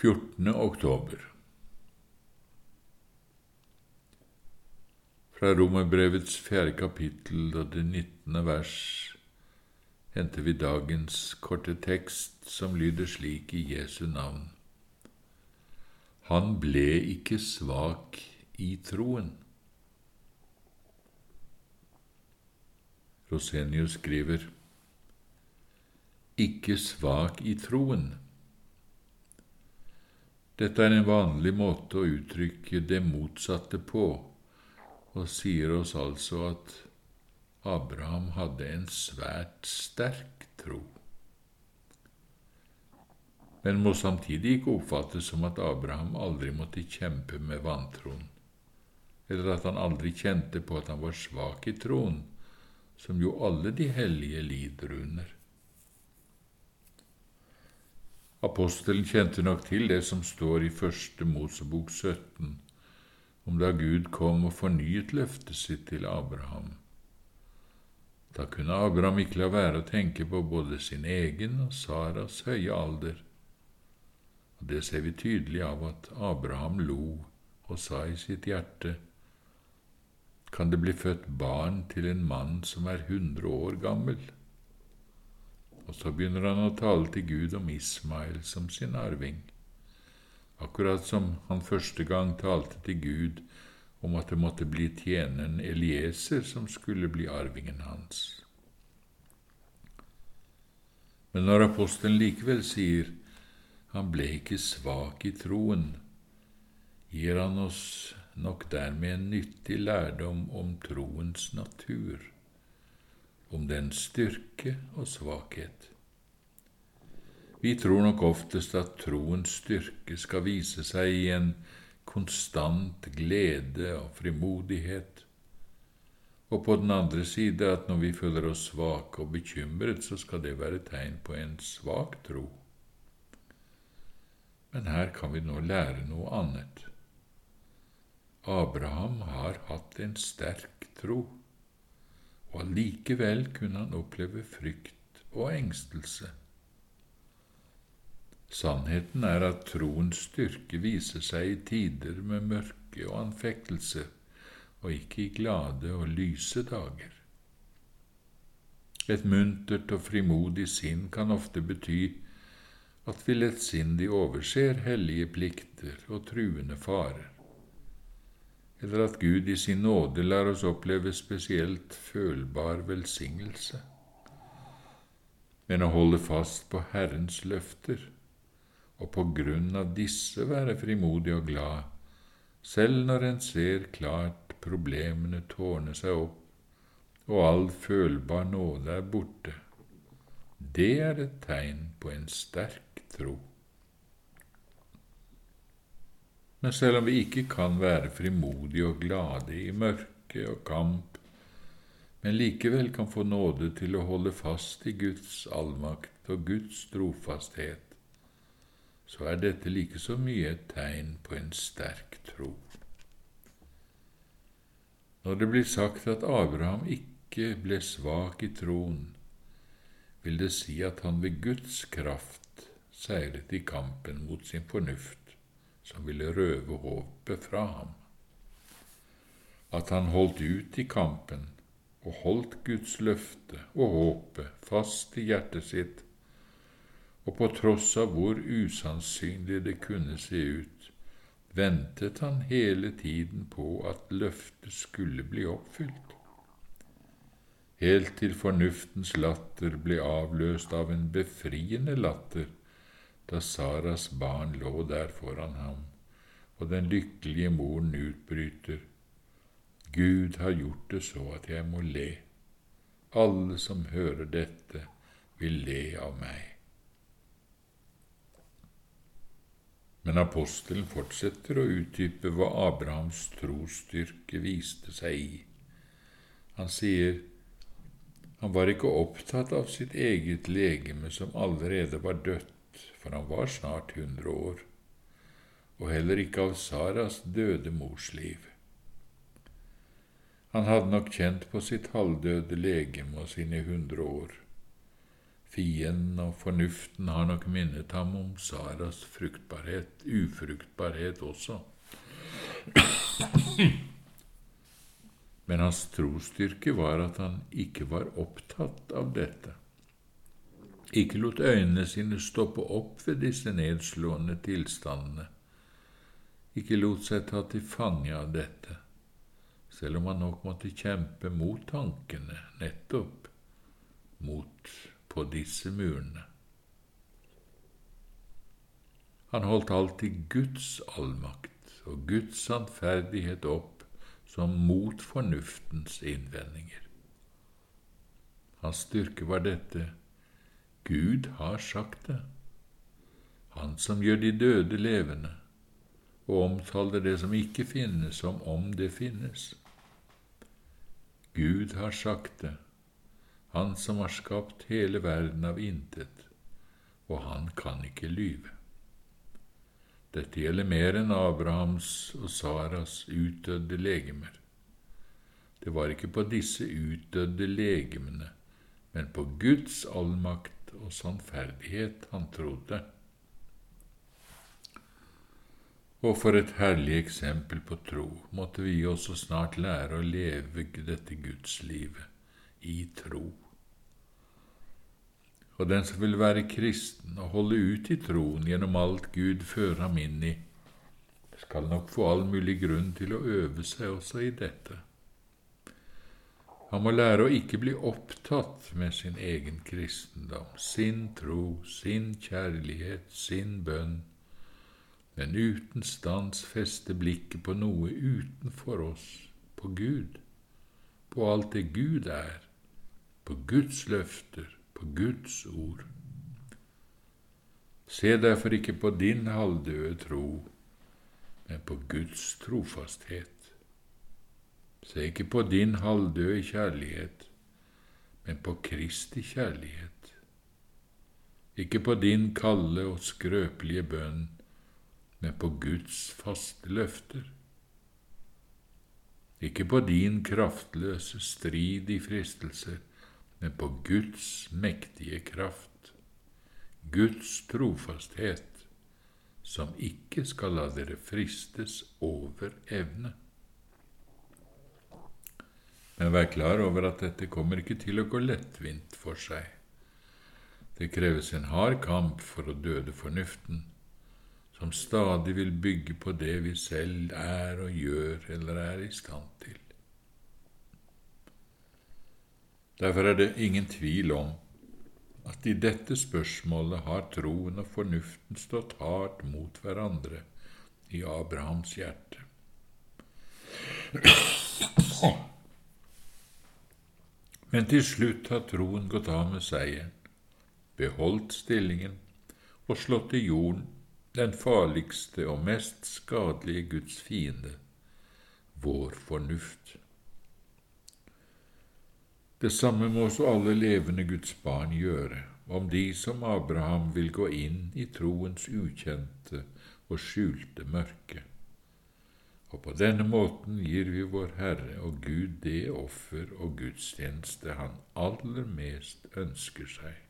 14. oktober Fra Romerbrevets fjerde kapittel og det nittende vers henter vi dagens korte tekst, som lyder slik i Jesu navn. Han ble ikke svak i troen. Rosenius skriver, ikke svak i troen. Dette er en vanlig måte å uttrykke det motsatte på, og sier oss altså at Abraham hadde en svært sterk tro. Men må samtidig ikke oppfattes som at Abraham aldri måtte kjempe med vantroen, eller at han aldri kjente på at han var svak i troen, som jo alle de hellige lider under. Apostelen kjente nok til det som står i Første Mosebok 17, om da Gud kom og fornyet løftet sitt til Abraham. Da kunne Abraham ikke la være å tenke på både sin egen og Saras høye alder, og det ser vi tydelig av at Abraham lo og sa i sitt hjerte, kan det bli født barn til en mann som er hundre år gammel? Og så begynner han å tale til Gud om Ismael som sin arving, akkurat som han første gang talte til Gud om at det måtte bli tjeneren Elieser som skulle bli arvingen hans. Men når apostelen likevel sier han ble ikke svak i troen, gir han oss nok dermed en nyttig lærdom om troens natur om dens styrke og svakhet. Vi tror nok oftest at troens styrke skal vise seg i en konstant glede og frimodighet, og på den andre side at når vi føler oss svake og bekymret, så skal det være tegn på en svak tro. Men her kan vi nå lære noe annet. Abraham har hatt en sterk tro og allikevel kunne han oppleve frykt og engstelse. Sannheten er at troens styrke viser seg i tider med mørke og anfektelse, og ikke i glade og lyse dager. Et muntert og frimodig sinn kan ofte bety at vi lettsindig overser hellige plikter og truende farer eller at Gud i sin nåde lar oss oppleve spesielt følbar velsignelse. Men å holde fast på Herrens løfter, og på grunn av disse være frimodig og glad, selv når en ser klart problemene tårne seg opp, og all følbar nåde er borte, det er et tegn på en sterk tro. Men selv om vi ikke kan være frimodige og glade i mørke og kamp, men likevel kan få nåde til å holde fast i Guds allmakt og Guds trofasthet, så er dette like så mye et tegn på en sterk tro. Når det blir sagt at Abraham ikke ble svak i troen, vil det si at han ved Guds kraft seiret i kampen mot sin fornuft som ville røve håpet fra ham. At han holdt ut i kampen og holdt Guds løfte og håpet fast i hjertet sitt, og på tross av hvor usannsynlig det kunne se ut, ventet han hele tiden på at løftet skulle bli oppfylt, helt til fornuftens latter ble avløst av en befriende latter da Saras barn lå der foran ham, og den lykkelige moren utbryter, Gud har gjort det så at jeg må le. Alle som hører dette, vil le av meg. Men apostelen fortsetter å utdype hva Abrahams trosstyrke viste seg i. Han sier han var ikke opptatt av sitt eget legeme som allerede var dødt, for han var snart hundre år, og heller ikke av Saras døde mors liv. Han hadde nok kjent på sitt halvdøde legeme og sine hundre år, Fienden og fornuften har nok minnet ham om Saras fruktbarhet, ufruktbarhet også. Men hans trosstyrke var at han ikke var opptatt av dette, ikke lot øynene sine stoppe opp ved disse nedslående tilstandene, ikke lot seg ta til fange av dette, selv om han nok måtte kjempe mot tankene, nettopp mot på disse murene. Han holdt alltid Guds allmakt og Guds sannferdighet opp som mot fornuftens innvendinger. Hans styrke var dette Gud har sagt det, Han som gjør de døde levende, og omtaler det som ikke finnes, som om det finnes. Gud har sagt det, Han som har skapt hele verden av intet, og han kan ikke lyve. Dette gjelder mer enn Abrahams og Saras utdødde legemer. Det var ikke på disse utdødde legemene, men på Guds allmakt og sannferdighet han trodde. Og for et herlig eksempel på tro måtte vi også snart lære å leve dette gudslivet i tro. Og den som vil være kristen og holde ut i troen gjennom alt Gud fører ham inn i, skal nok få all mulig grunn til å øve seg også i dette. Han må lære å ikke bli opptatt med sin egen kristendom, sin tro, sin kjærlighet, sin bønn, men uten stans feste blikket på noe utenfor oss, på Gud, på alt det Gud er, på Guds løfter, på Guds ord. Se derfor ikke på din halvdøde tro, men på Guds trofasthet. Se ikke på din halvdøde kjærlighet, men på Kristi kjærlighet. Ikke på din kalde og skrøpelige bønn, men på Guds faste løfter. Ikke på din kraftløse strid i fristelser, men på Guds mektige kraft, Guds trofasthet, som ikke skal la dere fristes over evne. Men vær klar over at dette kommer ikke til å gå lettvint for seg. Det kreves en hard kamp for å døde fornuften, som stadig vil bygge på det vi selv er og gjør eller er i stand til. Derfor er det ingen tvil om at i dette spørsmålet har troen og fornuften stått hardt mot hverandre i Abrahams hjerte. Men til slutt har troen gått av med seieren, beholdt stillingen og slått i jorden den farligste og mest skadelige Guds fiende, vår fornuft. Det samme må også alle levende Guds barn gjøre, om de som Abraham vil gå inn i troens ukjente og skjulte mørke. Og på denne måten gir vi vår Herre og Gud det offer og gudstjeneste han aller mest ønsker seg.